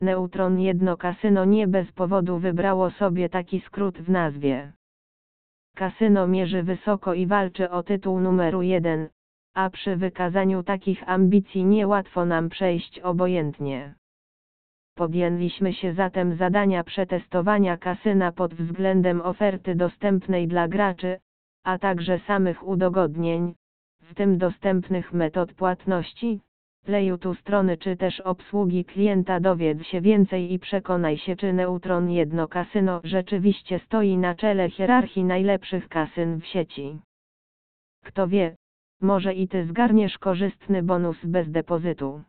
Neutron jedno kasyno nie bez powodu wybrało sobie taki skrót w nazwie. Kasyno mierzy wysoko i walczy o tytuł numeru jeden, a przy wykazaniu takich ambicji niełatwo nam przejść obojętnie. Podjęliśmy się zatem zadania przetestowania kasyna pod względem oferty dostępnej dla graczy, a także samych udogodnień, w tym dostępnych metod płatności, layoutu strony czy też obsługi klienta dowiedz się więcej i przekonaj się czy Neutron jedno kasyno rzeczywiście stoi na czele hierarchii najlepszych kasyn w sieci. Kto wie, może i ty zgarniesz korzystny bonus bez depozytu.